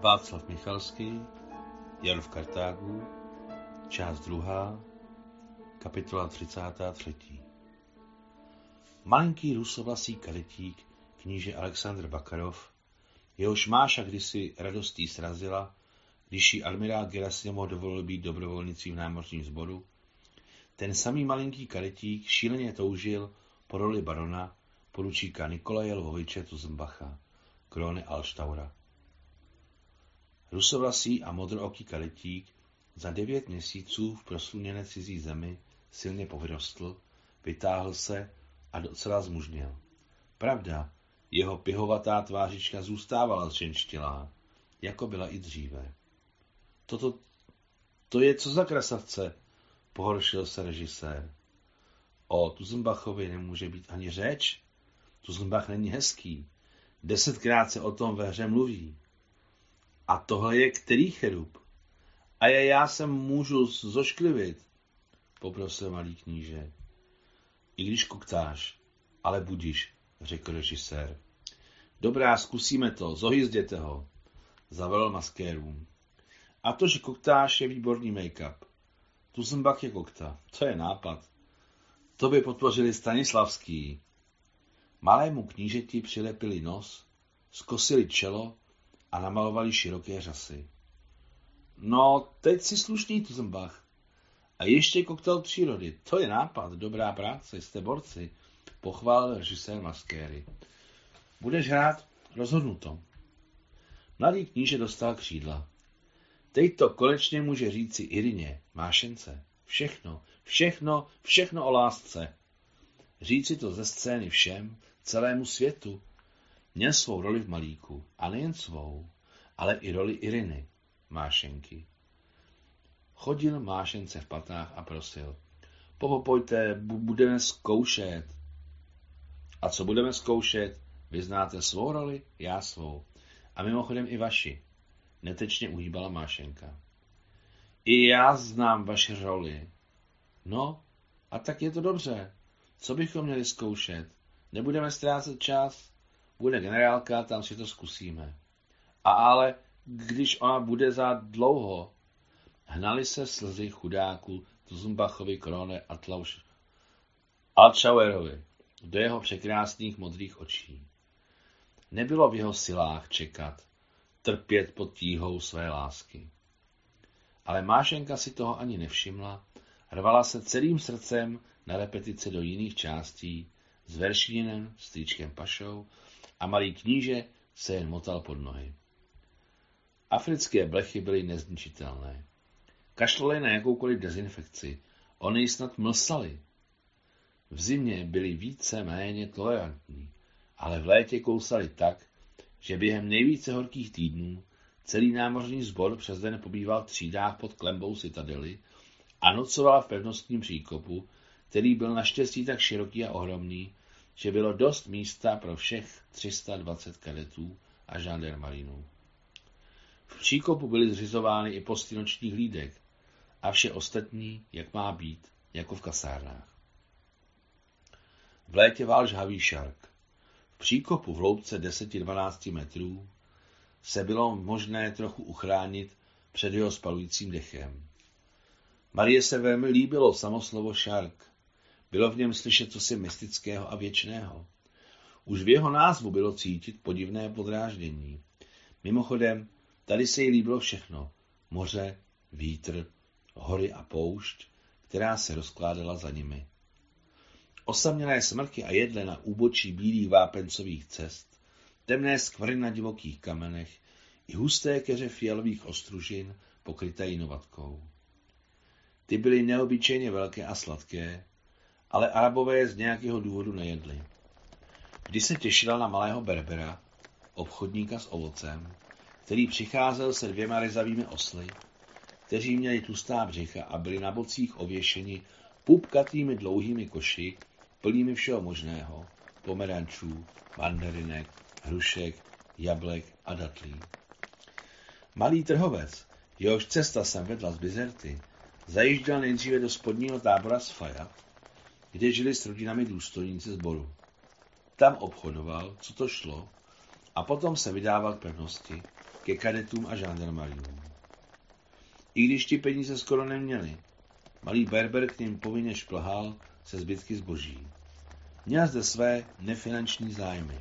Václav Michalský, Jan v Kartágu, část druhá, kapitola 33. Malinký rusovlasý kadetík, kníže Aleksandr Bakarov, jehož Máša kdysi radostí srazila, když jí admirál Gerasimov dovolil být dobrovolnicí v námořním sboru, ten samý malinký kadetík šíleně toužil po roli barona poručíka Nikolaje Lvoviče Tuzembacha, króny Alštaura. Rusovlasý a modrooký kadetík za devět měsíců v prosluněné cizí zemi silně povyrostl, vytáhl se a docela zmužněl. Pravda, jeho pihovatá tvářička zůstávala zženštilá, jako byla i dříve. Toto, to je co za krasavce, pohoršil se režisér. O Tuzenbachovi nemůže být ani řeč. Tuzenbach není hezký. Desetkrát se o tom ve hře mluví. A tohle je který cherub? A je já se můžu zošklivit, poprosil malý kníže. I když kuktáš, ale budíš, řekl režisér. Dobrá, zkusíme to, zohyzděte ho, zavelel maskérům. A to, že koktáš, je výborný make-up. Tuzenbach je kokta, to je nápad. To by podpořili Stanislavský. Malému knížeti přilepili nos, skosili čelo a namalovali široké řasy. No, teď si slušný Tuzenbach. A ještě koktel přírody. To je nápad, dobrá práce, jste borci, pochválil režisér Maskéry. Budeš hrát? Rozhodnuto. Mladý kníže dostal křídla. Teď to konečně může říci Irině, mášence. Všechno, všechno, všechno o lásce. Říci to ze scény všem, celému světu. Měl svou roli v malíku. A nejen svou, ale i roli Iriny, mášenky. Chodil mášence v patách a prosil. Popojte, budeme zkoušet. A co budeme zkoušet? Vy znáte svou roli, já svou. A mimochodem i vaši. Netečně uhýbala Mášenka. I já znám vaši roli. No, a tak je to dobře. Co bychom měli zkoušet? Nebudeme ztrácet čas. Bude generálka, tam si to zkusíme. A ale, když ona bude za dlouho, hnali se slzy chudáků Tuzumbachovi, Krone a Tlauš Altschauerovi do jeho překrásných modrých očí. Nebylo v jeho silách čekat, trpět pod tíhou své lásky. Ale Mášenka si toho ani nevšimla, rvala se celým srdcem na repetice do jiných částí, s veršínem, strýčkem pašou a malý kníže se jen motal pod nohy. Africké blechy byly nezničitelné. Kašlali na jakoukoliv dezinfekci, oni snad mlsali. V zimě byli více méně tolerantní, ale v létě kousali tak, že během nejvíce horkých týdnů celý námořní sbor přes den pobýval v třídách pod klembou citadely a nocoval v pevnostním příkopu, který byl naštěstí tak široký a ohromný, že bylo dost místa pro všech 320 kadetů a žandarmarinů. V příkopu byly zřizovány i posty nočních hlídek a vše ostatní, jak má být, jako v kasárnách. V létě vál žhavý šark. V příkopu v hloubce 10-12 metrů se bylo možné trochu uchránit před jeho spalujícím dechem. Marie se velmi líbilo samoslovo šark. Bylo v něm slyšet cosi mystického a věčného. Už v jeho názvu bylo cítit podivné podráždění. Mimochodem, tady se jí líbilo všechno. Moře, vítr, hory a poušť, která se rozkládala za nimi. Osamělé smrky a jedle na úbočí bílých vápencových cest, temné skvrny na divokých kamenech i husté keře fialových ostružin pokryté jinovatkou. Ty byly neobyčejně velké a sladké, ale arabové z nějakého důvodu nejedli. Když se těšila na malého berbera, obchodníka s ovocem, který přicházel se dvěma rezavými osly, kteří měli tlustá břicha a byli na bocích ověšeni pupkatými dlouhými koši, plnými všeho možného, pomerančů, mandarinek, hrušek, jablek a datlí. Malý trhovec, jehož cesta sem vedla z Bizerty, zajížděl nejdříve do spodního tábora z Faja, kde žili s rodinami důstojníci sboru. Tam obchodoval, co to šlo, a potom se vydával k pevnosti, ke kadetům a žandarmariům. I když ti peníze skoro neměli, malý Berber k ním povinně šplhal se zbytky zboží. Měl zde své nefinanční zájmy.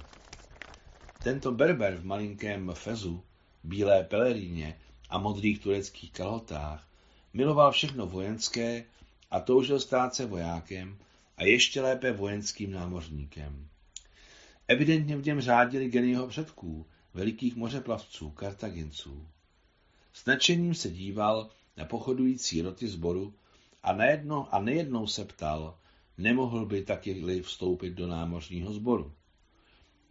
Tento Berber v malinkém fezu, bílé peleríně a modrých tureckých kalhotách miloval všechno vojenské a toužil stát se vojákem a ještě lépe vojenským námořníkem. Evidentně v něm řádili geny jeho předků, velikých mořeplavců, kartaginců. S nadšením se díval na pochodující roty zboru a, nejedno, a nejednou se ptal, nemohl by taky vstoupit do námořního sboru.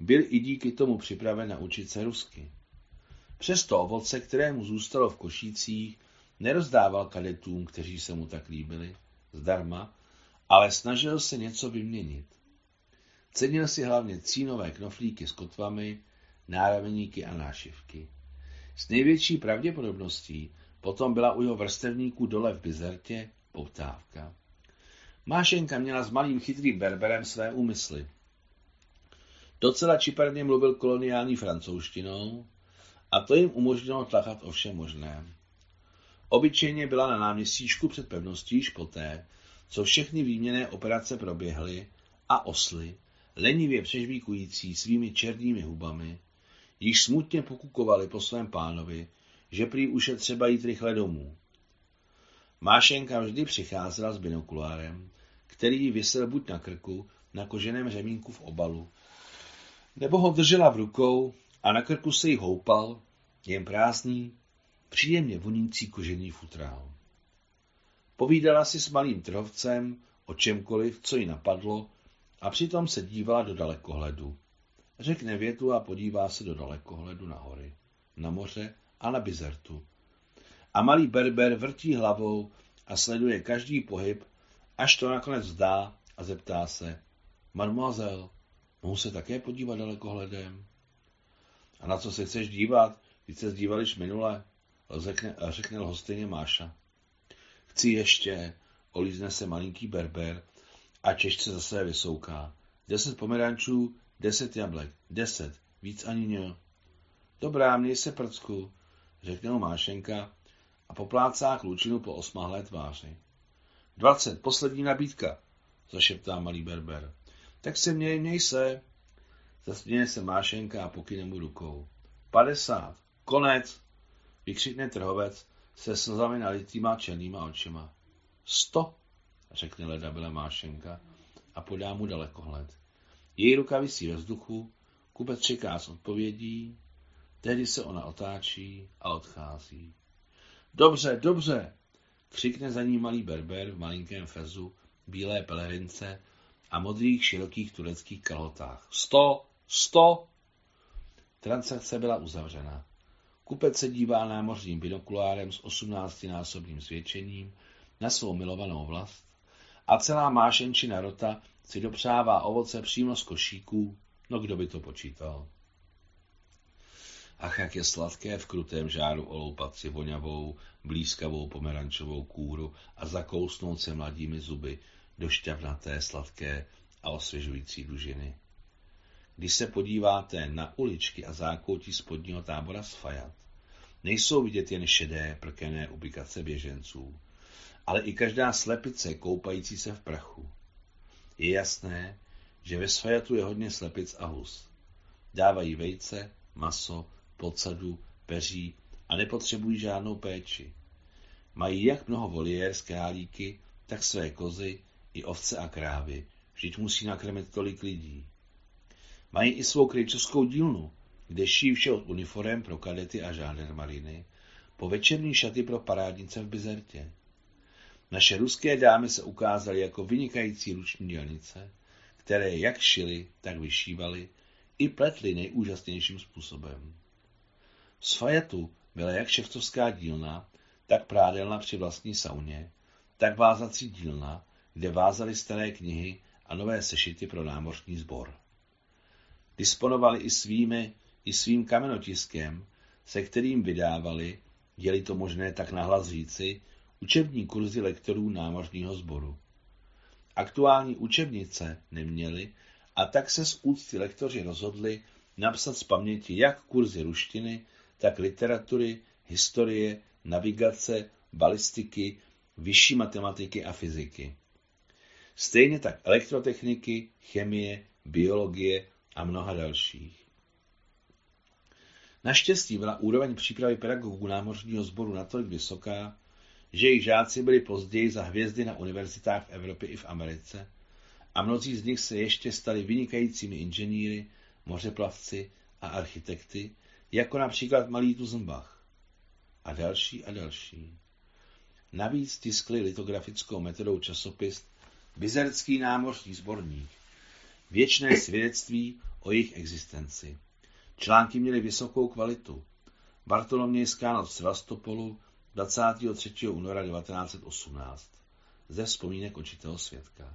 Byl i díky tomu připraven naučit se rusky. Přesto ovoce, kterému zůstalo v košících, nerozdával kadetům, kteří se mu tak líbili, zdarma, ale snažil se něco vyměnit. Cenil si hlavně cínové knoflíky s kotvami, náraveníky a nášivky. S největší pravděpodobností potom byla u jeho vrstevníků dole v Bizertě poptávka. Mášenka měla s malým chytrým berberem své úmysly. Docela čiperně mluvil koloniální francouzštinou a to jim umožnilo tlachat o vše možné. Obyčejně byla na náměstíčku před pevností již poté, co všechny výměné operace proběhly a osly, lenivě přežvíkující svými černými hubami, již smutně pokukovali po svém pánovi, že prý už je třeba jít rychle domů. Mášenka vždy přicházela s binokulárem, který vysel buď na krku, na koženém řemínku v obalu, nebo ho držela v rukou a na krku se jí houpal, jen prázdný, příjemně vonící kožený futrál. Povídala si s malým trhovcem o čemkoliv, co jí napadlo, a přitom se dívala do dalekohledu. Řekne větu a podívá se do dalekohledu na hory, na moře a na bizertu. A malý berber vrtí hlavou a sleduje každý pohyb, až to nakonec zdá a zeptá se, mademoiselle, mohu se také podívat dalekohledem? A na co se chceš dívat? Když se zdívališ minule, řekne, řekne lhostejně Máša. Chci ještě, olízne se malinký berber a těžce zase vysouká. Deset pomerančů, deset jablek, deset, víc ani ne. Dobrá, měj se prcku, řekne mu Mášenka a poplácá klučinu po osmahlé tváři. Dvacet, poslední nabídka, zašeptá malý berber. Tak se měj, měj se. Zasměje se Mášenka a pokyne mu rukou. Padesát, konec, vykřikne trhovec se slzami nalitýma černýma očima. Sto, řekne ledabile Mášenka a podá mu dalekohled. Její ruka visí ve vzduchu, kupec čeká s odpovědí, tehdy se ona otáčí a odchází. Dobře, dobře, křikne za ní malý berber v malinkém fezu, bílé pelerince a modrých širokých tureckých kalhotách. Sto, sto! Transakce byla uzavřena. Kupec se dívá námořním binokulárem s 18-násobným svědčením na svou milovanou vlast a celá mášenčina rota si dopřává ovoce přímo z košíků, no kdo by to počítal. Ach, jak je sladké v krutém žáru oloupat si voňavou, blízkavou pomerančovou kůru a zakousnout se mladými zuby do šťavnaté, sladké a osvěžující dužiny. Když se podíváte na uličky a zákoutí spodního tábora z Fajat, nejsou vidět jen šedé, prkené ubikace běženců, ale i každá slepice koupající se v prachu. Je jasné, že ve Sfajatu je hodně slepic a hus. Dávají vejce, maso, podsadu, peří a nepotřebují žádnou péči. Mají jak mnoho voliér z králíky, tak své kozy, i ovce a krávy. Vždyť musí nakrmit tolik lidí. Mají i svou krejčovskou dílnu, kde vše od uniform pro kadety a žándarmariny, po večerní šaty pro parádnice v Bizertě. Naše ruské dámy se ukázaly jako vynikající ruční dělnice, které jak šily, tak vyšívaly, i pletly nejúžasnějším způsobem. Z Fajetu byla jak šeftovská dílna, tak prádelna při vlastní sauně, tak vázací dílna, kde vázali staré knihy a nové sešity pro námořní sbor. Disponovali i svými, i svým kamenotiskem, se kterým vydávali, je to možné tak nahlas říci, učební kurzy lektorů námořního sboru. Aktuální učebnice neměli a tak se z úcty lektoři rozhodli, napsat z paměti jak kurzy ruštiny, tak literatury, historie, navigace, balistiky, vyšší matematiky a fyziky. Stejně tak elektrotechniky, chemie, biologie a mnoha dalších. Naštěstí byla úroveň přípravy pedagogů námořního sboru natolik vysoká, že jejich žáci byli později za hvězdy na univerzitách v Evropě i v Americe a mnozí z nich se ještě stali vynikajícími inženýry, mořeplavci a architekty, jako například malý Tuzenbach. A další a další. Navíc tiskli litografickou metodou časopis Bizerský námořní sborník. Věčné svědectví o jejich existenci. Články měly vysokou kvalitu. Bartolomějská noc v Sevastopolu 23. února 1918. Ze vzpomínek očitého svědka.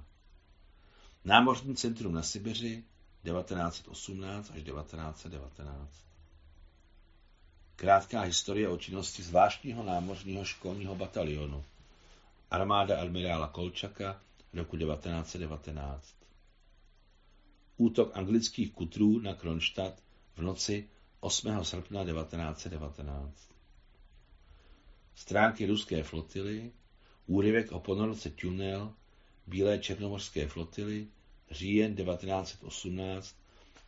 Námořní centrum na Sibiři 1918 až 1919. Krátká historie o činnosti zvláštního námořního školního batalionu. Armáda admirála Kolčaka roku 1919. Útok anglických kutrů na Kronstadt v noci 8. srpna 1919. Stránky ruské flotily, úryvek o ponorce Tunel, Bílé černomorské flotily, říjen 1918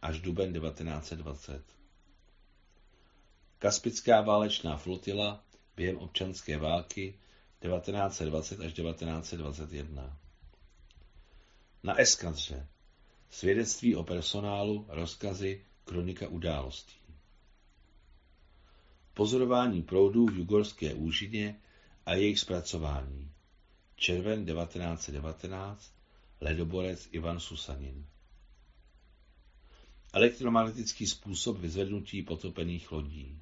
až duben 1920. Kaspická válečná flotila během občanské války 1920 až 1921. Na eskadře. Svědectví o personálu, rozkazy, kronika událostí. Pozorování proudů v Jugorské úžině a jejich zpracování. Červen 1919, ledoborec Ivan Susanin. Elektromagnetický způsob vyzvednutí potopených lodí.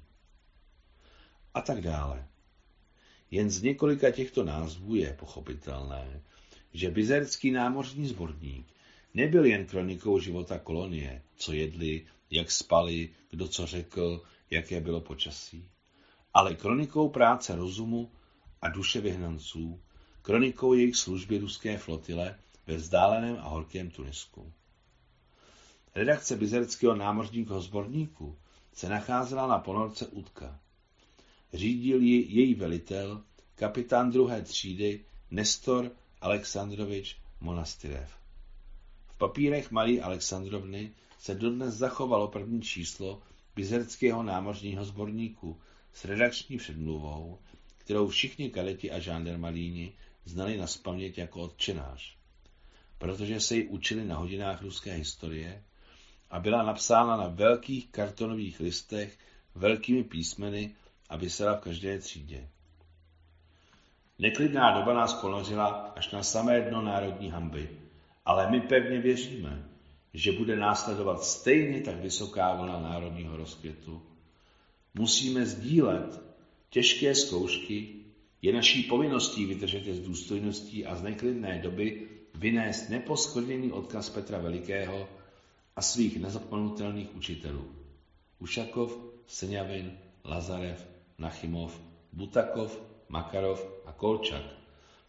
A tak dále. Jen z několika těchto názvů je pochopitelné, že bizerský námořní zborník nebyl jen kronikou života kolonie, co jedli, jak spali, kdo co řekl, jaké bylo počasí, ale kronikou práce rozumu a duše vyhnanců, kronikou jejich služby ruské flotile ve vzdáleném a horkém Tunisku. Redakce bizerského námořního sborníku se nacházela na ponorce Utka. Řídil ji její velitel, kapitán druhé třídy Nestor Alexandrovič Monastyrev. Papírech Marie Alexandrovny se dodnes zachovalo první číslo bizerského námořního sborníku s redakční předmluvou, kterou všichni kadeti a žandarmalíni znali na spaměť jako odčenář, protože se ji učili na hodinách ruské historie a byla napsána na velkých kartonových listech velkými písmeny a vysela v každé třídě. Neklidná doba nás ponořila až na samé dno národní hamby, ale my pevně věříme, že bude následovat stejně tak vysoká vlna národního rozkvětu. Musíme sdílet těžké zkoušky, je naší povinností vydržet je s důstojností a z neklidné doby vynést neposkvrněný odkaz Petra Velikého a svých nezapomenutelných učitelů. Ušakov, Seňavin, Lazarev, Nachimov, Butakov, Makarov a Kolčak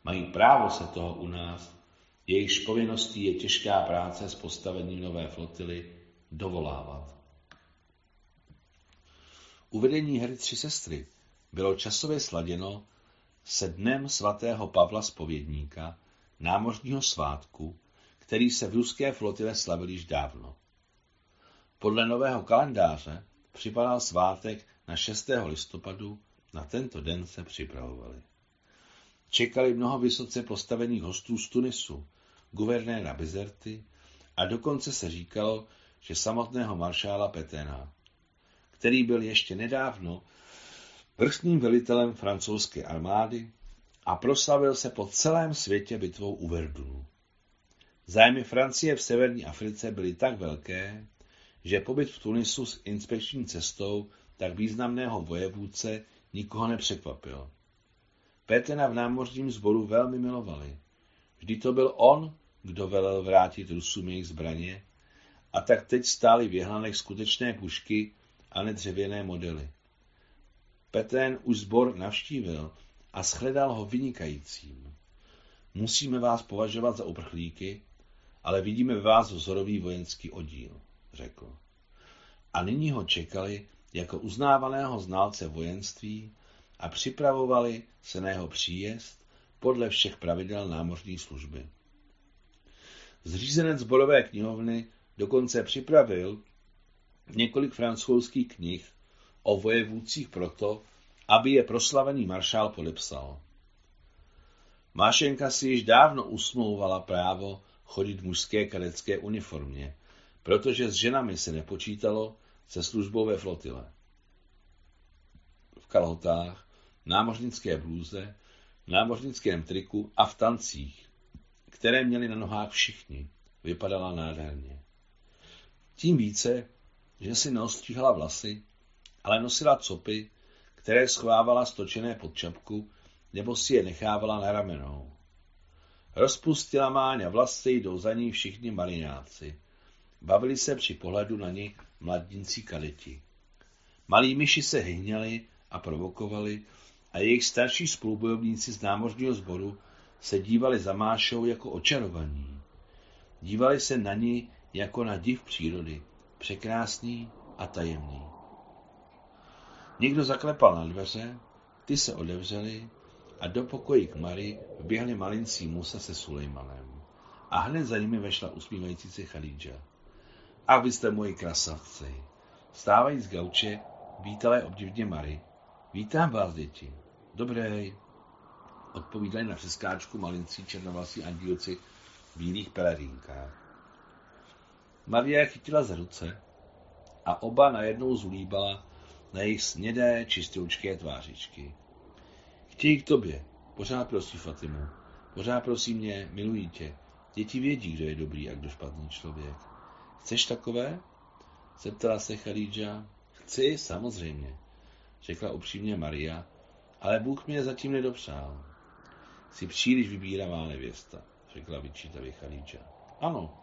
mají právo se toho u nás, jejichž povinností je těžká práce s postavením nové flotily, dovolávat. Uvedení hry Tři sestry bylo časově sladěno se dnem svatého Pavla Spovědníka, námořního svátku, který se v ruské flotile slavil již dávno. Podle nového kalendáře připadal svátek na 6. listopadu, na tento den se připravovali. Čekali mnoho vysoce postavených hostů z Tunisu, guvernéra Bizerty a dokonce se říkalo, že samotného maršála Petena, který byl ještě nedávno vrchním velitelem francouzské armády a proslavil se po celém světě bitvou u Verdunu. Zájmy Francie v severní Africe byly tak velké, že pobyt v Tunisu s inspekční cestou tak významného vojevůdce nikoho nepřekvapil. Pétena v námořním sboru velmi milovali. Vždy to byl on, kdo velel vrátit Rusům jejich zbraně, a tak teď stály v jehlanech skutečné pušky a ne dřevěné modely. Petén už sbor navštívil a shledal ho vynikajícím. Musíme vás považovat za uprchlíky, ale vidíme ve vás vzorový vojenský oddíl, řekl. a nyní ho čekali jako uznávaného znalce vojenství a připravovali se na jeho příjezd podle všech pravidel námořní služby. Zřízenec zborové knihovny dokonce připravil několik francouzských knih o vojevůdcích proto, aby je proslavený maršál podepsal. Mášenka si již dávno usmlouvala právo chodit v mužské kadecké uniformě, protože s ženami se nepočítalo se službou ve flotile. V kalhotách, námořnické blůze, námořnickém triku a v tancích, které měli na nohách všichni, vypadala nádherně. Tím více, že si neostříhala vlasy, ale nosila copy, které schovávala stočené pod čapku nebo si je nechávala na ramenou. Rozpustila máň a vlasy jdou za ní všichni marináci. Bavili se při pohledu na ní mladincí kadeti. Malí myši se hyhněli a provokovali a jejich starší spolubojovníci z námořního sboru se dívali za Mášou jako očarovaní. Dívali se na ní jako na div přírody, překrásný a tajemný. Někdo zaklepal na dveře, ty se otevřely a do pokojí k Mary vběhli malincí Musa se Sulejmanem. A hned za nimi vešla usmívající se Chalídža. A vy jste moji krasavci. Stávají z gauče, vítalé obdivně Mary. Vítám vás, děti. Dobré. Odpovídali na přeskáčku malincí černovlasí andílci v bílých pelerínkách. Maria chytila za ruce a oba najednou zulíbala na jejich snědé, čistoučké tvářičky. Chtějí k tobě. Pořád prosí Fatimu. Pořád prosí mě, milují tě. Děti vědí, kdo je dobrý a kdo špatný člověk. Chceš takové? Zeptala se Chalídža. Chci, samozřejmě, řekla upřímně Maria, ale Bůh mě zatím nedopřál. Jsi příliš vybíravá nevěsta, řekla vyčítavě Chalídža. Ano,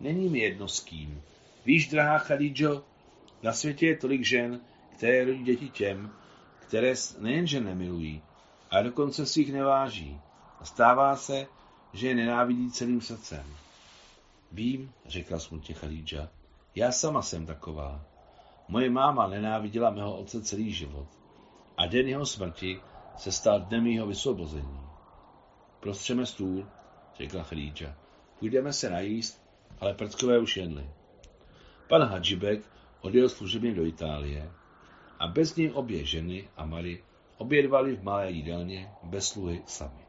není mi jedno s kým. Víš, drahá Chalídžo, na světě je tolik žen, které rodí děti těm, které nejenže nemilují, ale dokonce si jich neváží. A stává se, že je nenávidí celým srdcem. Vím, řekla smutně Chalídža, já sama jsem taková. Moje máma nenáviděla mého otce celý život. A den jeho smrti se stal dnem jeho vysvobození. Prostřeme stůl, řekla Chalídža. Půjdeme se najíst, ale prckové už jedli. Pan Hadžibek odjel služebně do Itálie a bez něj obě ženy a Mary obědvali v malé jídelně bez sluhy sami.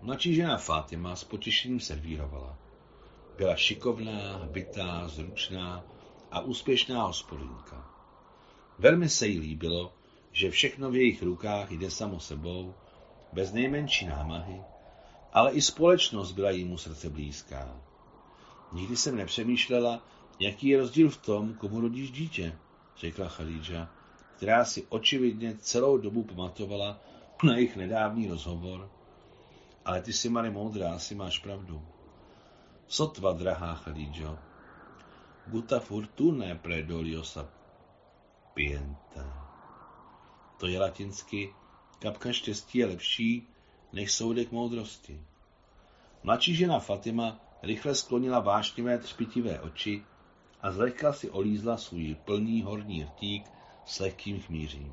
Mladší žena Fátima s potěšením servírovala. Byla šikovná, bytá, zručná a úspěšná hospodinka. Velmi se jí líbilo, že všechno v jejich rukách jde samo sebou, bez nejmenší námahy, ale i společnost byla jímu srdce blízká. Nikdy jsem nepřemýšlela, jaký je rozdíl v tom, komu rodíš dítě, řekla Chalídža, která si očividně celou dobu pamatovala na jejich nedávný rozhovor. Ale ty jsi, Mary, moudrá, si máš pravdu. Sotva, drahá Chalídžo, guta fortune predolio sapienta. To je latinsky, kapka štěstí je lepší než soudek moudrosti. Mladší žena Fatima rychle sklonila vášnivé třpitivé oči a zlehka si olízla svůj plný horní rtík s lehkým chmířím.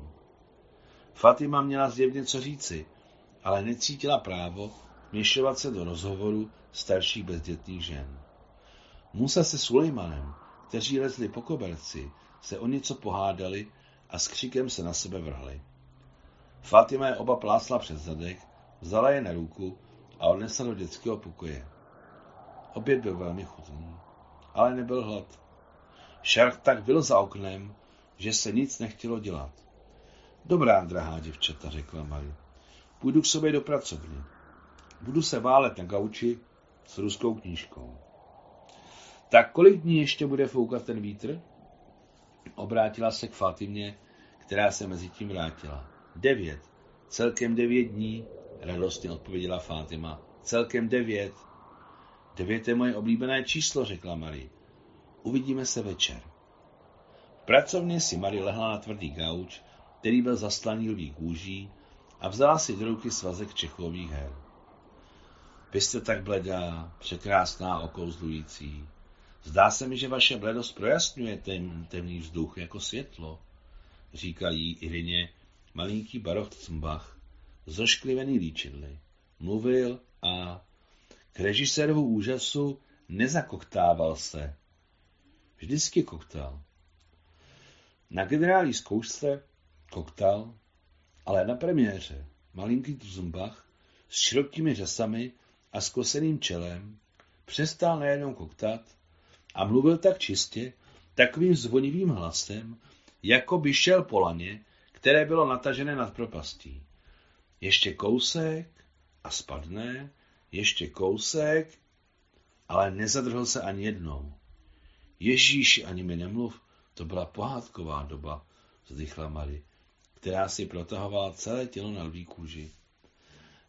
Fatima měla zjevně co říci, ale necítila právo měšovat se do rozhovoru starších bezdětných žen. Musa se Sulejmanem, kteří lezli po koberci, se o něco pohádali a s křikem se na sebe vrhli. Fatima je oba plásla přes zadek, vzala je na ruku a odnesla do dětského pokoje. Oběd byl velmi chutný, ale nebyl hlad. Šark tak byl za oknem, že se nic nechtělo dělat. Dobrá, drahá děvčata, řekla Mary. Půjdu k sobě do pracovny. Budu se válet na gauči s ruskou knížkou. Tak kolik dní ještě bude foukat ten vítr? Obrátila se k Fatimě, která se mezi tím vrátila. Devět. Celkem devět dní, radostně odpověděla Fátima. Celkem devět. Devět je moje oblíbené číslo, řekla Marie. Uvidíme se večer. V pracovně si Marie lehla na tvrdý gauč, který byl zaslaný lví kůží a vzala si do ruky svazek čechových her. Vy jste tak bledá, překrásná, okouzlující. Zdá se mi, že vaše bledost projasňuje ten temný vzduch jako světlo, říkají Irině malinký baroch Cmbach, zošklivený líčidly. Mluvil a k režisérovu úžasu nezakoktával se. Vždycky koktal. Na generální zkoušce koktal, ale na premiéře malinký Tuzumbach s širokými řasami a s koseným čelem přestal najednou koktat a mluvil tak čistě, takovým zvonivým hlasem, jako by šel po laně, které bylo natažené nad propastí. Ještě kousek a spadne, ještě kousek, ale nezadrhl se ani jednou. Ježíši, ani mi nemluv, to byla pohádková doba, vzdychla Mary, která si protahovala celé tělo na lví kůži.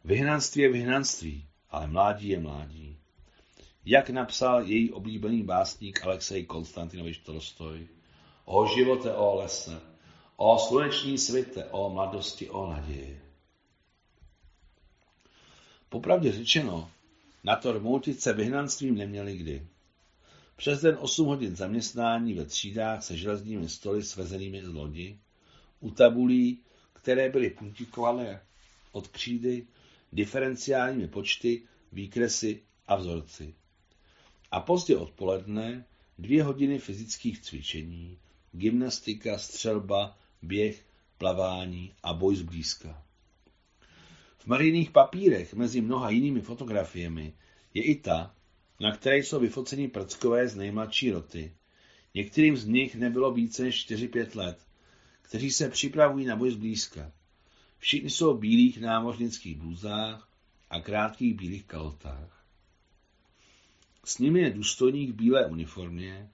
Vyhnanství je vyhnanství, ale mládí je mládí. Jak napsal její oblíbený básník Alexej Konstantinovič Tolstoj, o živote, o lese, o sluneční světe, o mladosti, o naději. Popravdě řečeno, na to rmoutice vyhnanstvím neměli kdy. Přes den 8 hodin zaměstnání ve třídách se železnými stoly svezenými z lodi, u tabulí, které byly puntikované od křídy, diferenciálními počty, výkresy a vzorci. A pozdě odpoledne dvě hodiny fyzických cvičení, gymnastika, střelba, běh, plavání a boj zblízka. V marijných papírech mezi mnoha jinými fotografiemi je i ta, na které jsou vyfoceni prckové z nejmladší roty. Některým z nich nebylo více než 4-5 let, kteří se připravují na boj zblízka. Všichni jsou v bílých námořnických blůzách a krátkých bílých kalotách. S nimi je důstojník v bílé uniformě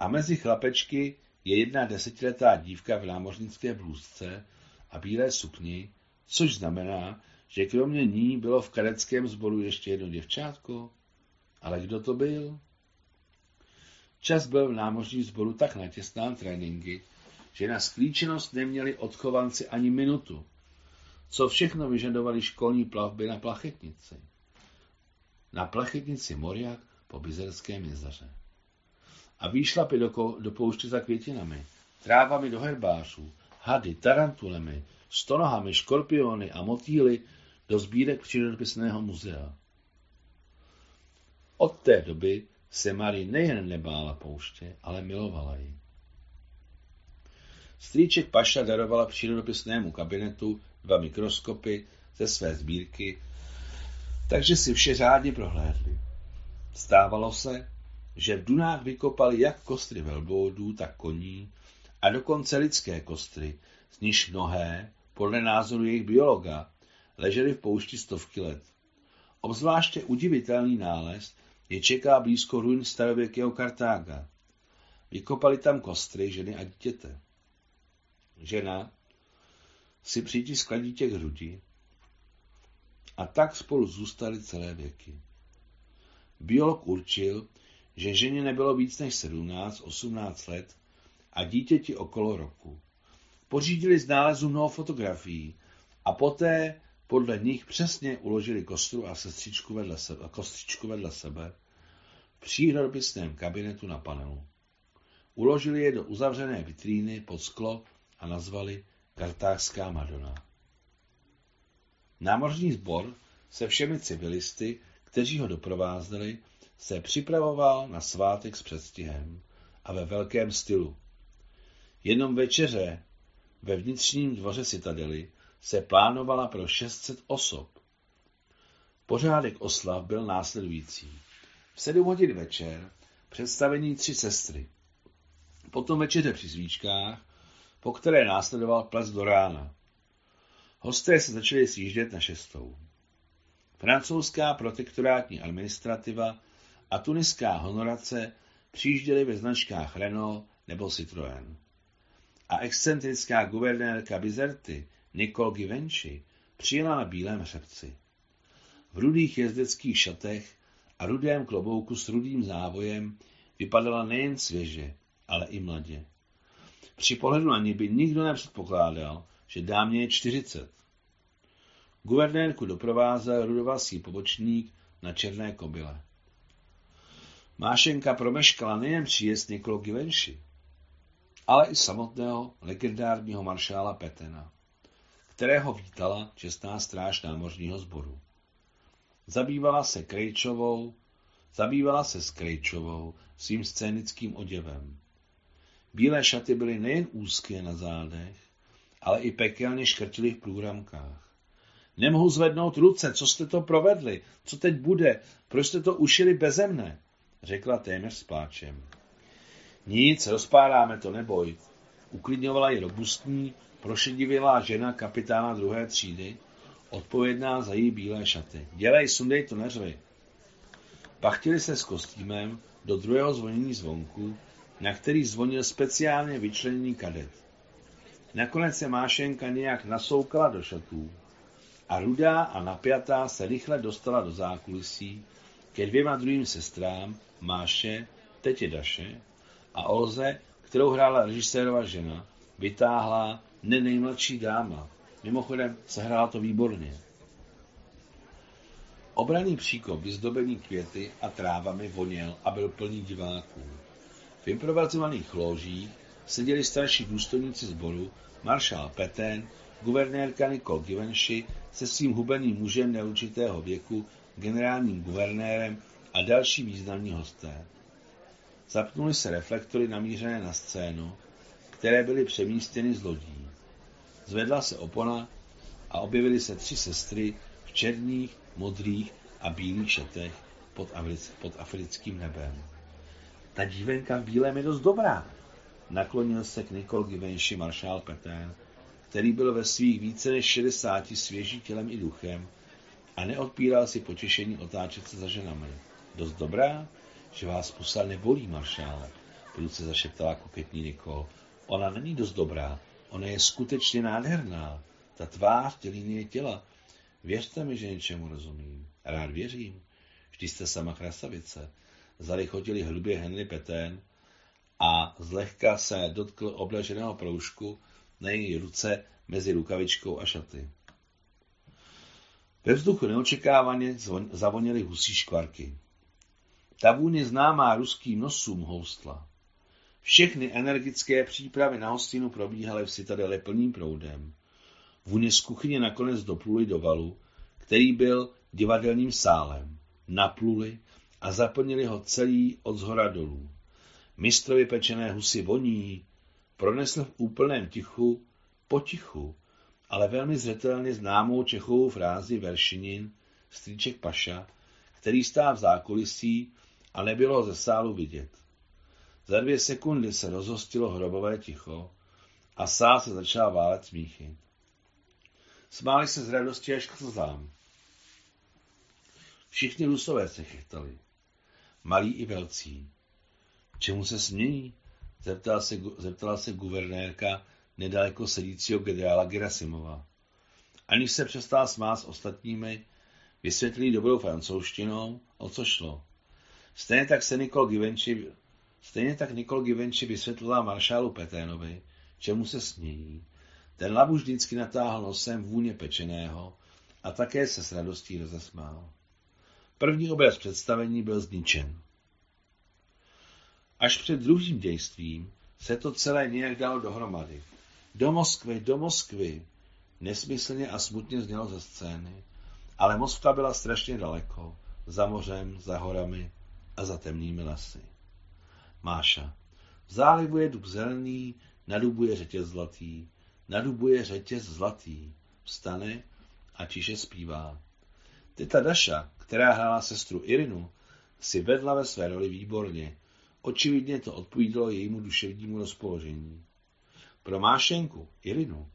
a mezi chlapečky je jedna desetiletá dívka v námořnické blůzce a bílé sukni, což znamená, že kromě ní bylo v kadeckém sboru ještě jedno děvčátko. Ale kdo to byl? Čas byl v námořním sboru tak natěsnán tréninky, že na sklíčenost neměli odchovanci ani minutu, co všechno vyžadovali školní plavby na plachetnici. Na plachetnici Moriak po Bizerském jezeře. A výšlapy do, do pouště za květinami, trávami do herbářů, hady, tarantulemi, stonohami, škorpiony a motýly do sbírek přírodopisného muzea. Od té doby se Marie nejen nebála pouště, ale milovala ji. Strýček Paša darovala přírodopisnému kabinetu dva mikroskopy ze své sbírky, takže si vše řádně prohlédli. Stávalo se, že v Dunách vykopali jak kostry velbloudů, tak koní a dokonce lidské kostry, z níž mnohé, podle názoru jejich biologa, ležely v poušti stovky let. Obzvláště udivitelný nález je čeká blízko ruin starověkého Kartága. Vykopali tam kostry ženy a dítěte. Žena si přitiskla dítě k hrudi a tak spolu zůstali celé věky. Biolog určil, že ženě nebylo víc než 17-18 let a dítěti okolo roku. Pořídili z nálezu mnoho fotografií a poté podle nich přesně uložili kostru a sestřičku vedle sebe, kostřičku vedle sebe v přírodopisném kabinetu na panelu. Uložili je do uzavřené vitríny pod sklo a nazvali Kartářská Madonna. Námořní sbor se všemi civilisty, kteří ho doprovázeli, se připravoval na svátek s předstihem a ve velkém stylu. Jenom večeře ve vnitřním dvoře citadely se plánovala pro 600 osob. Pořádek oslav byl následující. V sedm hodin večer představení tři sestry. Potom večeře při svíčkách, po které následoval ples do rána. Hosté se začali sjíždět na šestou. Francouzská protektorátní administrativa a tuniská honorace přijížděly ve značkách Renault nebo Citroën. A excentrická guvernérka Bizerty Nicole Givenchy přijela na bílém hřebci. V rudých jezdeckých šatech a rudém klobouku s rudým závojem vypadala nejen svěže, ale i mladě. Při pohledu na ní by nikdo nepředpokládal, že dámě je čtyřicet. Guvernérku doprovázel rudovasý pobočník na černé kobyle. Mášenka promeškala nejen příjezd Nikolo Givenchy, ale i samotného legendárního maršála Petena, kterého vítala čestná stráž námořního sboru. Zabývala se Krejčovou, zabývala se s Krejčovou svým scénickým oděvem. Bílé šaty byly nejen úzké na zádech, ale i pekelně škrtily v průramkách. Nemohu zvednout ruce, co jste to provedli, co teď bude, proč jste to ušili beze mne, řekla téměř s pláčem. Nic, rozpáráme to, neboj, uklidňovala ji robustní, prošedivělá žena kapitána druhé třídy, odpovědná za její bílé šaty. Dělej, sundej to, neřvi. Pachtili se s kostýmem do druhého zvonění zvonku, na který zvonil speciálně vyčleněný kadet. Nakonec se Mášenka nějak nasoukala do šatů a rudá a napjatá se rychle dostala do zákulisí ke dvěma druhým sestrám, Máše, tetě Daše a Olze, kterou hrála režisérova žena, vytáhla ne nejmladší dáma. Mimochodem, sehrála to výborně. Obraný příkop, vyzdobený květy a trávami, voněl a byl plný diváků. V improvizovaných ložích seděli starší důstojníci sboru, maršál Petén, guvernérka Nicole Givenchy se svým hubeným mužem neurčitého věku, generálním guvernérem a další významní hosté. Zapnuly se reflektory namířené na scénu, které byly přemístěny z lodí. Zvedla se opona a objevily se tři sestry v černých, modrých a bílých šatech pod, pod africkým nebem. Ta dívenka v bílém je dost dobrá. Naklonil se k Nicole Givenchy maršál Petén, který byl ve svých více než 60 svěží tělem i duchem a neodpíral si potěšení otáčet se za ženami. Dost dobrá, že vás pusa nebolí, maršále, prudce zašeptala koketní Nikol. Ona není dost dobrá, ona je skutečně nádherná. Ta tvář, ty linie těla. Věřte mi, že něčemu rozumím. Rád věřím. Vždy jste sama krasavice. Zalichotili hlubě Henry Petén a zlehka se dotkl obleženého proužku na její ruce mezi rukavičkou a šaty. Ve vzduchu neočekávaně zavonily husí škvarky. Ta vůně známá ruským nosům houstla. Všechny energické přípravy na hostinu probíhaly v citadele plným proudem. Vůně z kuchyně nakonec dopluli do valu, který byl divadelním sálem. Napluli a zaplnili ho celý od zhora dolů. Mistrovi pečené husy voní, pronesl v úplném tichu, potichu, ale velmi zřetelně známou Čechovou frázi veršinin strýček Paša, který stál v zákulisí a nebylo ze sálu vidět. Za dvě sekundy se rozhostilo hrobové ticho a sál se začal válet smíchy. Smáli se z radosti až k slzám. Všichni rusové se chytali. Malí i velcí. Čemu se smějí? Zeptala se, zeptala se guvernérka nedaleko sedícího generála Gerasimova. Aniž se přestal smát s ostatními, vysvětlí dobrou francouzštinou, o co šlo. Stejně tak se Nikol Givenchy, stejně tak Nikol Givenchy vysvětlila maršálu Peténovi, čemu se smějí. Ten labu vždycky natáhl nosem vůně pečeného a také se s radostí rozesmál. První obraz představení byl zničen. Až před druhým dějstvím se to celé nějak dalo dohromady. Do Moskvy, do Moskvy, nesmyslně a smutně znělo ze scény, ale Moskva byla strašně daleko, za mořem, za horami a za temnými lesy. Máša. V zálivu je dub zelený, na dubu je řetěz zlatý, na dubu je řetěz zlatý. Vstane a tiše zpívá. Teta Daša, která hrála sestru Irinu, si vedla ve své roli výborně. Očividně to odpovídalo jejímu duševnímu rozpoložení. Pro Mášenku, Irinu,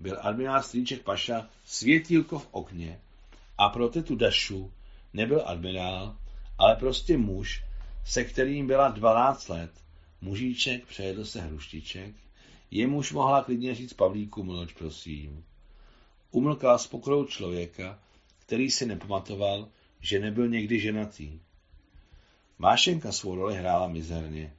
byl admirál Strýček Paša světílko v okně a pro tetu Dašu nebyl admirál, ale prostě muž, se kterým byla 12 let. Mužíček přejedl se hruštiček, jemuž mohla klidně říct Pavlíku mlč, prosím. Umlkala s pokorou člověka, který si nepamatoval, že nebyl někdy ženatý. Mášenka svou roli hrála mizerně.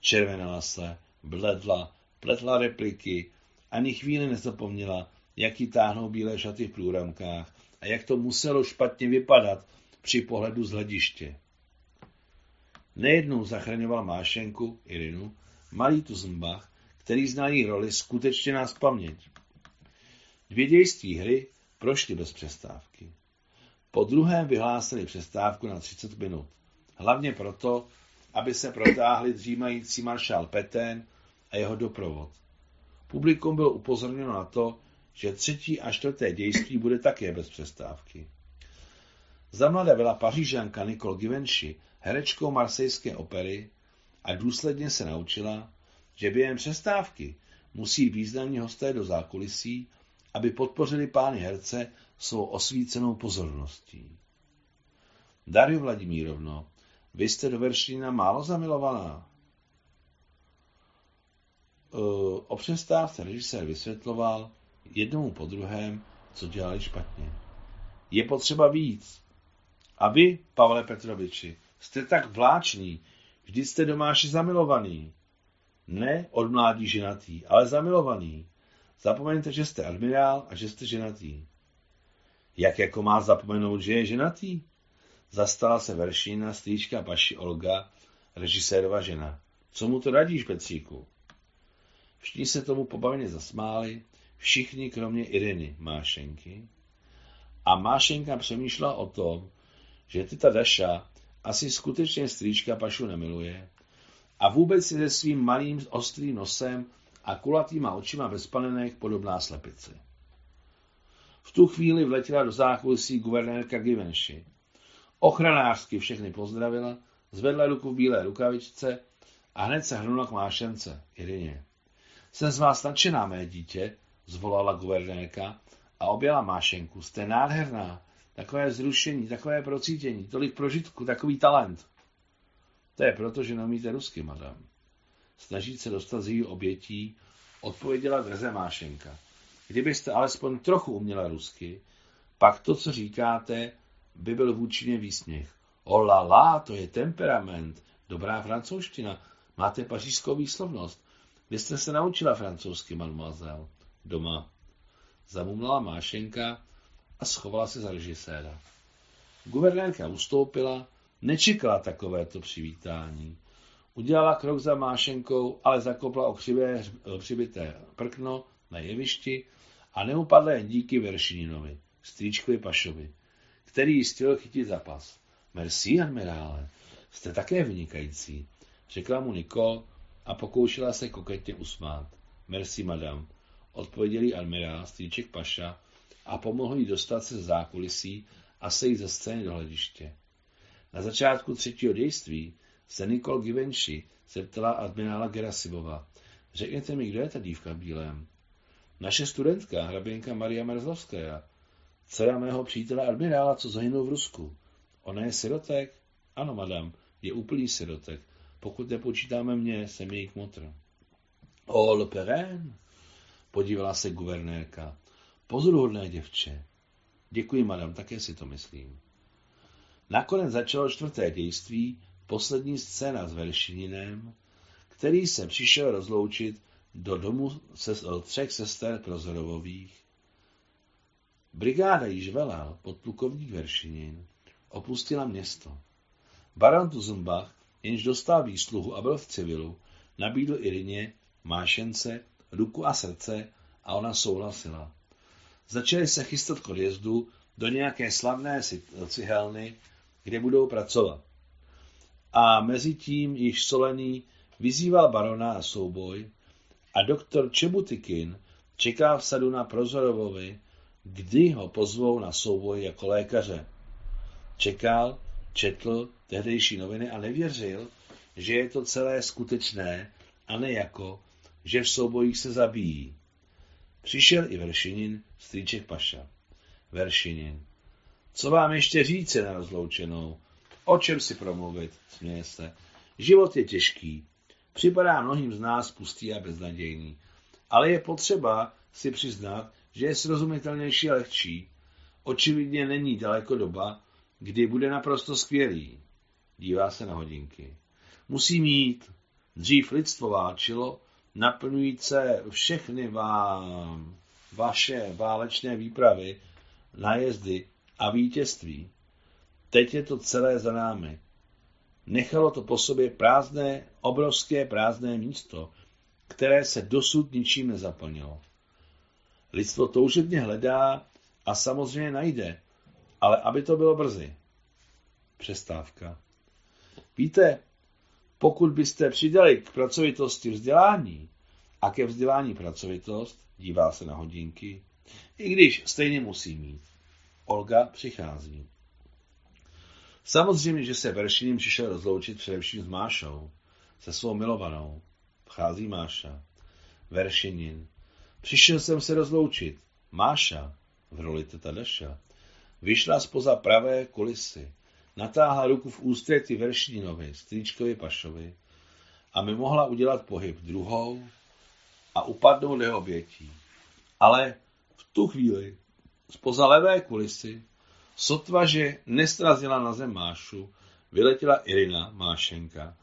Červenala se, bledla, pletla repliky, ani chvíli nezapomněla, jak jí táhnou bílé šaty v průramkách a jak to muselo špatně vypadat při pohledu z hlediště. Nejednou zachraňoval Mášenku, Irinu, malý Tuzenbach, který zná její roli skutečně nás paměť. Dvě dějství hry prošly bez přestávky. Po druhém vyhlásili přestávku na 30 minut. Hlavně proto, aby se protáhli dřímající maršál Petén a jeho doprovod. Publikum bylo upozorněno na to, že třetí a čtvrté dějství bude také bez přestávky. Za mladé byla pařížanka Nicole Givenchy herečkou marsejské opery a důsledně se naučila, že během přestávky musí významní hosté do zákulisí, aby podpořili pány herce svou osvícenou pozorností. Dario Vladimírovno, vy jste do Veršína málo zamilovaná. E, o přestávce režisér vysvětloval jednomu po druhém, co dělali špatně. Je potřeba víc. A vy, Pavle Petroviči, jste tak vláčný, vždy jste domáši zamilovaný. Ne od mládí ženatý, ale zamilovaný. Zapomeňte, že jste admirál a že jste ženatý. Jak jako má zapomenout, že je ženatý? Zastala se veršína strýčka Paši Olga, režisérova žena. Co mu to radíš, Petříku? Všichni se tomu pobavně zasmáli, všichni kromě Iriny Mášenky. A Mášenka přemýšlela o tom, že tyta Daša asi skutečně strýčka Pašu nemiluje a vůbec je se svým malým ostrým nosem a kulatýma očima bez panenek podobná slepici. V tu chvíli vletěla do zákulisí guvernérka Givenchy. Ochranářsky všechny pozdravila, zvedla ruku v bílé rukavičce a hned se hrnula k mášence, Irině. Jsem z vás nadšená, mé dítě, zvolala guvernérka a objela mášenku. Jste nádherná, takové zrušení, takové procítění, tolik prožitku, takový talent. To je proto, že neumíte rusky, madam. Snažit se dostat z její obětí, odpověděla drze Mášenka. Kdybyste alespoň trochu uměla rusky, pak to, co říkáte, by byl vůči výsměch. Ola la, to je temperament, dobrá francouzština, máte pařížskou výslovnost. Vy jste se naučila francouzsky, mademoiselle. Doma. Zamumlala Mášenka a schovala se za režiséra. Guvernérka ustoupila, nečekala takovéto přivítání. Udělala krok za Mášenkou, ale zakopla o křivé, přibité prkno na jevišti a neupadla jen díky Veršininovi, strýčkovi Pašovi, který ji chtěl chytit za pas. Merci, admirále, jste také vynikající, řekla mu Niko a pokoušela se koketně usmát. Merci, madam, odpověděl admirál, strýček Paša a pomohl jí dostat se z zákulisí a sejít ze scény do hlediště. Na začátku třetího dějství se Nicole Givenchy zeptala admirála Gerasimova. Řekněte mi, kdo je ta dívka v bílém? Naše studentka, hraběnka Maria Merzlovská, dcera mého přítele admirála, co zahynul v Rusku. Ona je sirotek? Ano, madam, je úplný sirotek. Pokud nepočítáme mě, jsem její kmotr. O, le Perrin? Podívala se guvernérka. Pozoruhodné děvče. Děkuji, madam, také si to myslím. Nakonec začalo čtvrté dějství, poslední scéna s Veršininem, který se přišel rozloučit do domu se, třech sester Prozorovových. Brigáda již velel podplukovník Veršinin, opustila město. Baron Tuzenbach, jenž dostal výsluhu a byl v civilu, nabídl Irině, Mášence, ruku a srdce a ona souhlasila. Začali se chystat k odjezdu do nějaké slavné cihelny, kde budou pracovat. A mezi tím již Solený vyzýval barona na souboj a doktor Čebutikin čeká v sadu na Prozorovovi, kdy ho pozvou na souboj jako lékaře. Čekal, četl tehdejší noviny a nevěřil, že je to celé skutečné a ne jako, že v soubojích se zabíjí. Přišel i Veršinin, strýček Paša. Veršinin. Co vám ještě říct na rozloučenou? O čem si promluvit? Směje se. Život je těžký. Připadá mnohým z nás pustý a beznadějný. Ale je potřeba si přiznat, že je srozumitelnější a lehčí. Očividně není daleko doba, kdy bude naprosto skvělý. Dívá se na hodinky. Musí mít. Dřív lidstvo válčilo, naplňujíce všechny vám, vaše válečné výpravy, nájezdy a vítězství. Teď je to celé za námi. Nechalo to po sobě prázdné, obrovské prázdné místo, které se dosud ničím nezaplnilo. Lidstvo toužebně hledá a samozřejmě najde, ale aby to bylo brzy. Přestávka. Víte, pokud byste přidali k pracovitosti vzdělání a ke vzdělání pracovitost, dívá se na hodinky, i když stejně musí mít. Olga přichází. Samozřejmě, že se Veršinin přišel rozloučit především s Mášou, se svou milovanou. Vchází Máša. Veršinin. Přišel jsem se rozloučit. Máša, v roli teta Daša, vyšla spoza pravé kulisy, natáhla ruku v ústřety Veršininovi, strýčkovi Pašovi, a mi mohla udělat pohyb druhou a upadnout obětí. Ale v tu chvíli spoza levé kulisy Sotva, že nestrazila na zem Mášu, vyletěla Irina, Mášenka,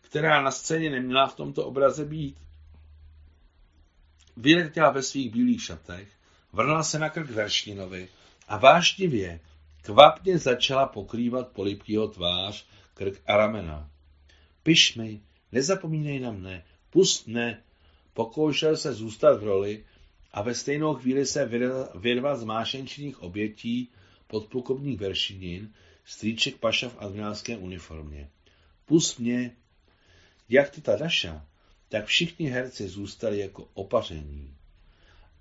která na scéně neměla v tomto obraze být. Vyletěla ve svých bílých šatech, vrhla se na krk Verštinovi a vášnivě, kvapně začala pokrývat polipkýho tvář, krk a ramena. Piš mi, nezapomínej na mne, pust mne, pokoušel se zůstat v roli a ve stejnou chvíli se vyrvat z mášenčních obětí podplukovník Veršinin, strýček Paša v admirálské uniformě. Pust mě, jak ty ta Daša, tak všichni herci zůstali jako opaření.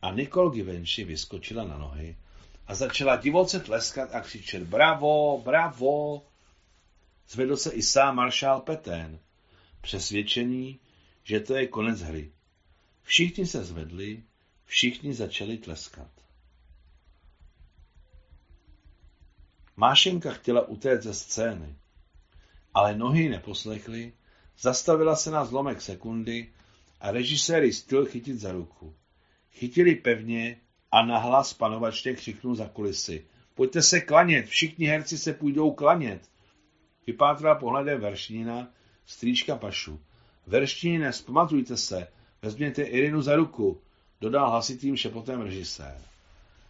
A Nicole Givenchy vyskočila na nohy a začala divoce tleskat a křičet bravo, bravo. Zvedl se i sám maršál Petén, přesvědčení, že to je konec hry. Všichni se zvedli, všichni začali tleskat. Mášenka chtěla utéct ze scény, ale nohy neposlechly, zastavila se na zlomek sekundy a režisér ji chytit za ruku. Chytili pevně a nahlas panovačně křiknul za kulisy. Pojďte se klanět, všichni herci se půjdou klanět. Vypátrala pohledem Veršnina, strýčka Pašu. Veršnine, zpamatujte se, vezměte Irinu za ruku, dodal hlasitým šepotem režisér.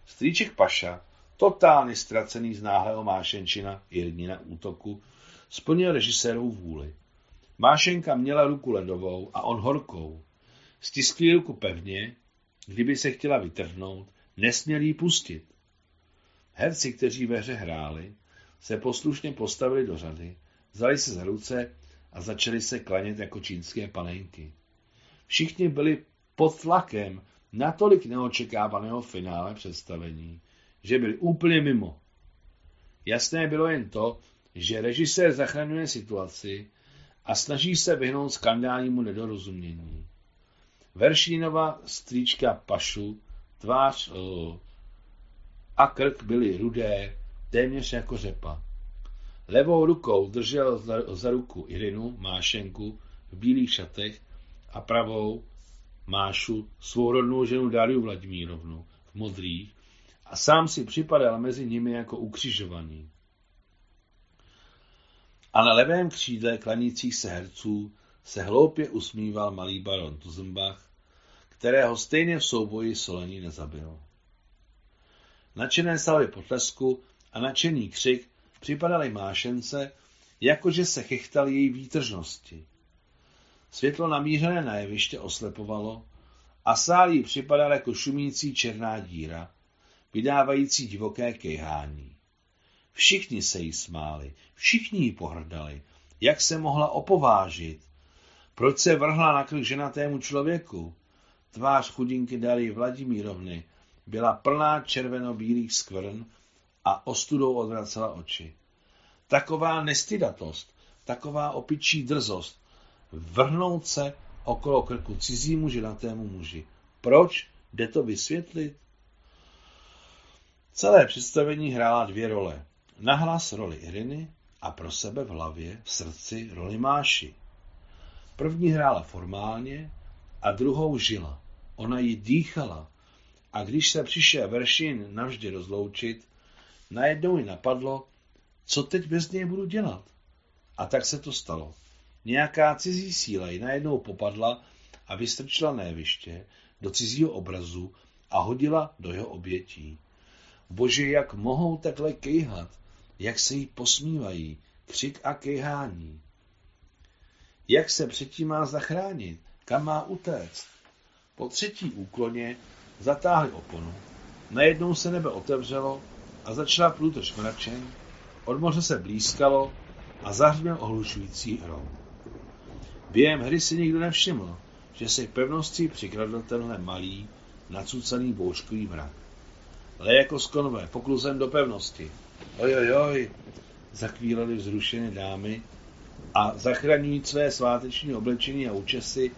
Strýček Paša totálně ztracený z náhlého Mášenčina Jirnina útoku, splnil režisérův vůli. Mášenka měla ruku ledovou a on horkou. Stiskli ruku pevně, kdyby se chtěla vytrhnout, nesměl jí pustit. Herci, kteří ve hře hráli, se poslušně postavili do řady, vzali se za ruce a začali se klanět jako čínské panenky. Všichni byli pod tlakem natolik neočekávaného finále představení, že byl úplně mimo. Jasné bylo jen to, že režisér zachraňuje situaci a snaží se vyhnout skandálnímu nedorozumění. Veršínova strýčka Pašu, tvář uh, a krk byly rudé, téměř jako řepa. Levou rukou držel za, za ruku Irinu, Mášenku, v bílých šatech a pravou Mášu, svou rodnou ženu Dariu Vladimírovnu, v modrých, a sám si připadal mezi nimi jako ukřižovaný. A na levém křídle klanících se herců se hloupě usmíval malý baron Tuzenbach, kterého stejně v souboji Solení nezabil. Načené salvy potlesku a nadšený křik připadaly mášence, jakože se chechtal její výtržnosti. Světlo namířené na jeviště oslepovalo a sál jí připadal jako šumící černá díra, vydávající divoké kejhání. Všichni se jí smáli, všichni jí pohrdali. Jak se mohla opovážit? Proč se vrhla na krk ženatému člověku? Tvář chudinky Darí Vladimírovny byla plná červeno-bílých skvrn a ostudou odvracela oči. Taková nestydatost, taková opičí drzost, vrhnout se okolo krku cizímu ženatému muži. Proč? Jde to vysvětlit? Celé představení hrála dvě role. Nahlas roli Iriny a pro sebe v hlavě, v srdci roli Máši. První hrála formálně a druhou žila. Ona ji dýchala a když se přišel Veršin navždy rozloučit, najednou ji napadlo, co teď bez něj budu dělat. A tak se to stalo. Nějaká cizí síla ji najednou popadla a vystrčila na jeviště do cizího obrazu a hodila do jeho obětí. Bože, jak mohou takhle kejhat, jak se jí posmívají, křik a kejhání. Jak se předtím má zachránit? Kam má utéct? Po třetí úkloně zatáhli oponu. Najednou se nebe otevřelo a začala průtoč mračen, od moře se blízkalo a zahřměl ohlušující hrom. Během hry si nikdo nevšiml, že se k pevnosti přikradl tenhle malý, nacucaný bouřkový mrak. Ale jako skonové, pokluzem do pevnosti. Ojojoj, zakvílali vzrušené dámy a zachraňují své sváteční oblečení a účesy,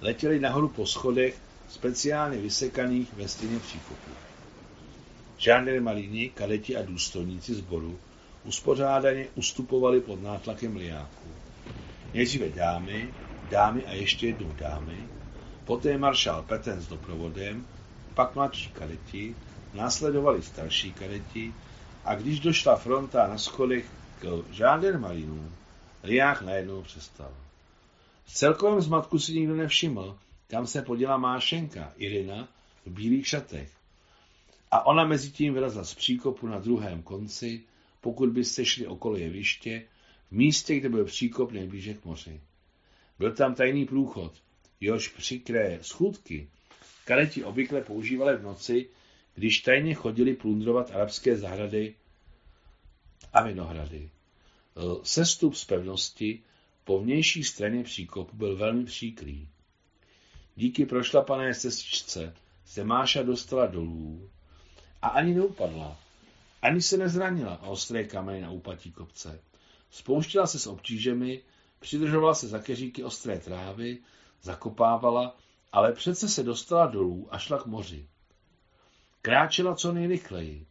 letěli nahoru po schodech, speciálně vysekaných ve stěně příkopu. Žándarmarini, kadeti a důstojníci sboru uspořádaně ustupovali pod nátlakem liáků. Nejdříve dámy, dámy a ještě jednou dámy, poté maršál Peten s doprovodem, pak mladší kadeti, následovali starší kadeti a když došla fronta na schodech k žándarmarinům, liák najednou přestal. V celkovém zmatku si nikdo nevšiml, kam se poděla Mášenka, Irina, v bílých šatech. A ona mezi tím vylezla z příkopu na druhém konci, pokud byste šli okolo jeviště, v místě, kde byl příkop nejblíže k moři. Byl tam tajný průchod, jehož přikré schůdky kadeti obvykle používali v noci, když tajně chodili plundrovat arabské zahrady a vinohrady. Sestup z pevnosti po vnější straně příkopu byl velmi příkrý. Díky prošlapané cestičce se Máša dostala dolů a ani neupadla. Ani se nezranila a ostré kameny na úpatí kopce. Spouštila se s obtížemi, přidržovala se za keříky ostré trávy, zakopávala, ale přece se dostala dolů a šla k moři. Kráčela co nejrychleji.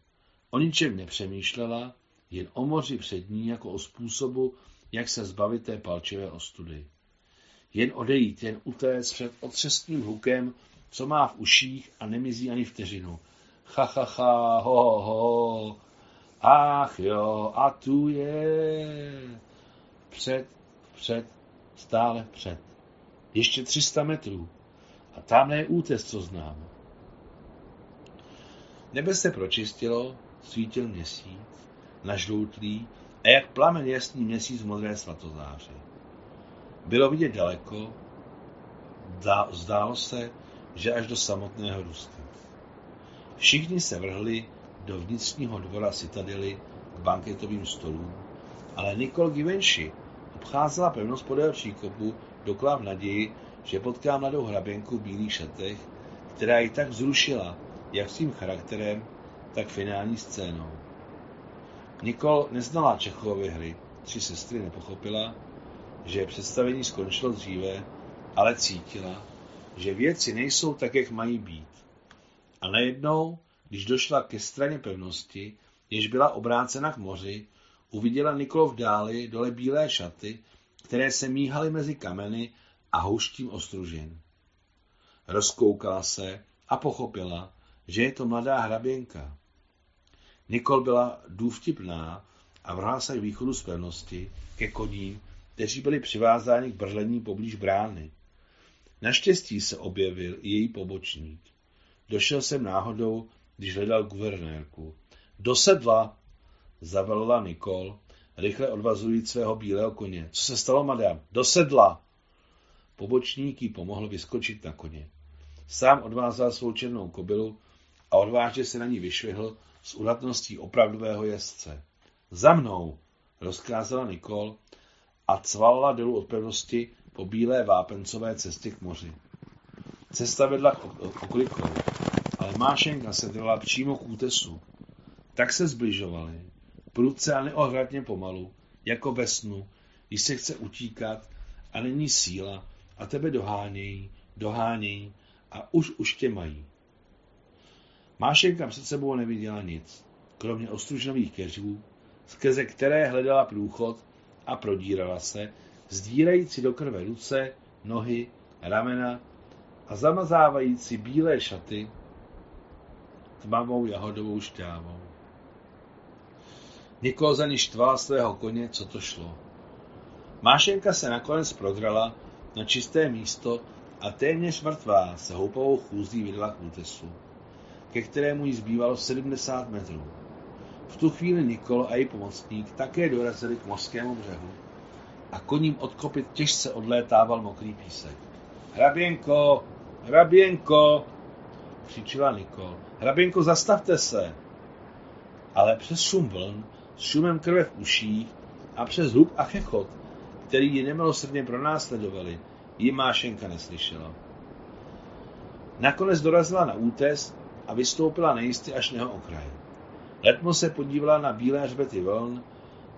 O ničem nepřemýšlela, jen o moři před ní jako o způsobu, jak se zbavit té palčivé ostudy. Jen odejít, jen utéct před otřesným hukem, co má v uších a nemizí ani vteřinu. Ha, ha, ha, ho, ho, ach jo, a tu je. Před, před, stále před. Ještě 300 metrů. A tamhle je útes, co znám. Nebe se pročistilo, svítil měsíc, nažloutlý a jak plamen jasný měsíc v modré svatozáři. Bylo vidět daleko, zdálo se, že až do samotného Ruska. Všichni se vrhli do vnitřního dvora citadely k banketovým stolům, ale Nikol Givenchy obcházela pevnost podél příkopu, doklá v naději, že potká mladou hraběnku v bílých šatech, která ji tak vzrušila, jak svým charakterem, tak finální scénou. Nikol neznala Čechovy hry, tři sestry nepochopila, že představení skončilo dříve, ale cítila, že věci nejsou tak, jak mají být. A najednou, když došla ke straně pevnosti, jež byla obrácena k moři, uviděla Nikolo v dáli dole bílé šaty, které se míhaly mezi kameny a houštím ostružin. Rozkoukala se a pochopila, že je to mladá hraběnka. Nikol byla důvtipná a vrhla se k východu z pevnosti, ke koním, kteří byli přivázáni k bržlení poblíž brány. Naštěstí se objevil i její pobočník. Došel jsem náhodou, když hledal guvernérku. Do sedla, zavelila Nikol, rychle odvazujíc svého bílého koně. Co se stalo, madam? Do sedla! Pobočník jí pomohl vyskočit na koně. Sám odvázal svou černou kobylu a odvážně se na ní vyšvihl s udatností opravdového jezdce. Za mnou, rozkázala Nikol a cvalila dolů od pevnosti po bílé vápencové cestě k moři. Cesta vedla k oklikou, ale Mášenka se drala přímo k útesu. Tak se zbližovali, prudce a neohradně pomalu, jako ve snu, když se chce utíkat a není síla a tebe dohánějí, dohánějí a už už tě mají. Mášenka před sebou neviděla nic, kromě ostružnových keřů, skrze které hledala průchod a prodírala se, zdírající do krve ruce, nohy, ramena a zamazávající bílé šaty tmavou jahodovou šťávou. Nikol za ní štvala svého koně, co to šlo. Mášenka se nakonec prodrala na čisté místo a téměř mrtvá se houpovou chůzí vydala k útesu, ke kterému jí zbývalo 70 metrů. V tu chvíli Nikol a její pomocník také dorazili k mořskému břehu a koním od kopyt těžce odlétával mokrý písek. Hraběnko, hraběnko, křičila Nikol. Hraběnko, zastavte se! Ale přes šum vln, s šumem krve v uších a přes hluk a chechot, který ji nemilosrdně pronásledovali, ji Mášenka neslyšela. Nakonec dorazila na útes a vystoupila nejistě až na okraj. Letmo se podívala na bílé hřbety vln,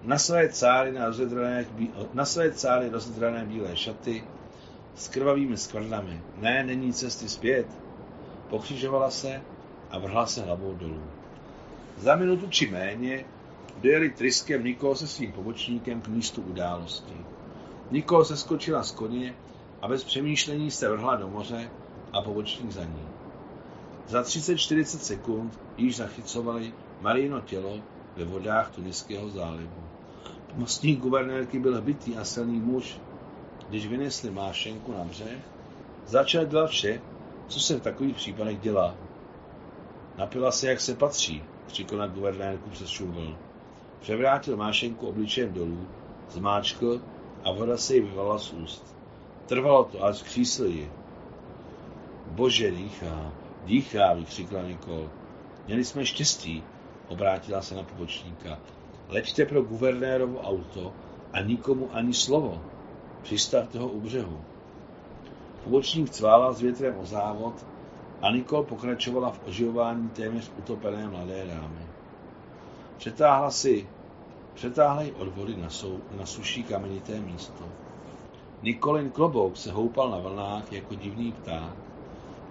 na své cáry, na, rozedrané, na své cáry rozedrané bílé šaty s krvavými skvrnami. Ne, není cesty zpět. Pokřižovala se a vrhla se hlavou dolů. Za minutu či méně dojeli tryskem Nikol se svým pobočníkem k místu události. Nikol se skočila z koně a bez přemýšlení se vrhla do moře a pobočník za ní. Za 30-40 sekund již zachycovali Marino tělo ve vodách Tuniského zálivu. Mostník guvernérky byl bytý a silný muž. Když vynesli mášenku na břeh, začal dělat vše, co se v takových případech dělá. Napila se, jak se patří, křikl na guvernérku přes šum Převrátil mášenku obličejem dolů, zmáčkl a voda se jí vyvala z úst. Trvalo to, až křísl ji. Bože, dýchá, dýchá, vykřikla Nikol. Měli jsme štěstí, obrátila se na pobočníka. Leďte pro guvernérovo auto a nikomu ani slovo. Přistavte ho u břehu. Pobočník cválal s větrem o závod a Nikol pokračovala v oživování téměř utopené mladé dámy. Přetáhla si, přetáhla ji od vody na, sou, na suší kamenité místo. Nikolin klobouk se houpal na vlnách jako divný pták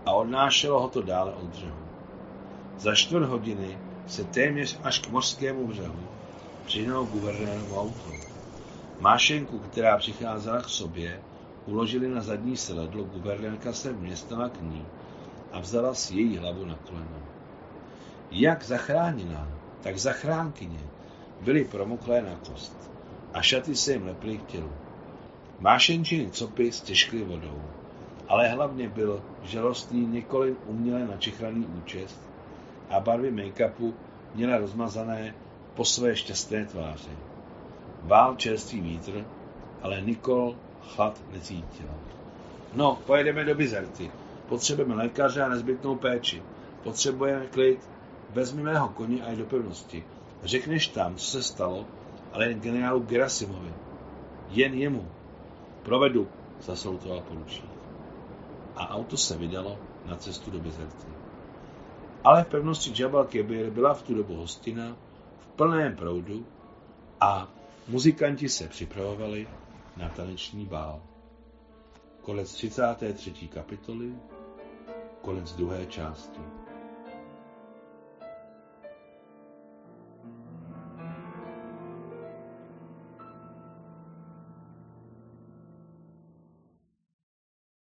a odnášelo ho to dále od břehu. Za čtvrt hodiny se téměř až k mořskému břehu přihnal guvernérovo auto. Mášenku, která přicházela k sobě, uložili na zadní sedadlo, guvernérka se vměstala k ní a vzala si její hlavu na koleno. Jak zachráněná, tak zachránkyně byly promoklé na kost a šaty se jim leply k tělu. Mášenčiny copy stěžkly vodou, ale hlavně byl žalostný několik uměle načichraný účest a barvy make-upu měla rozmazané po své šťastné tváři. Vál čerstvý vítr, ale Nikol chlad necítila. No, pojedeme do Bizerty. Potřebujeme lékaře a nezbytnou péči. Potřebujeme klid. Vezmi mého koně a do pevnosti. Řekneš tam, co se stalo, ale jen generálu Gerasimovi. Jen jemu. Provedu, zasalutoval poručík. A auto se vydalo na cestu do Bizerty. Ale v pevnosti Jabal Kebir byla v tu dobu hostina v plném proudu a muzikanti se připravovali na taneční bál. Konec 33. kapitoly, konec druhé části.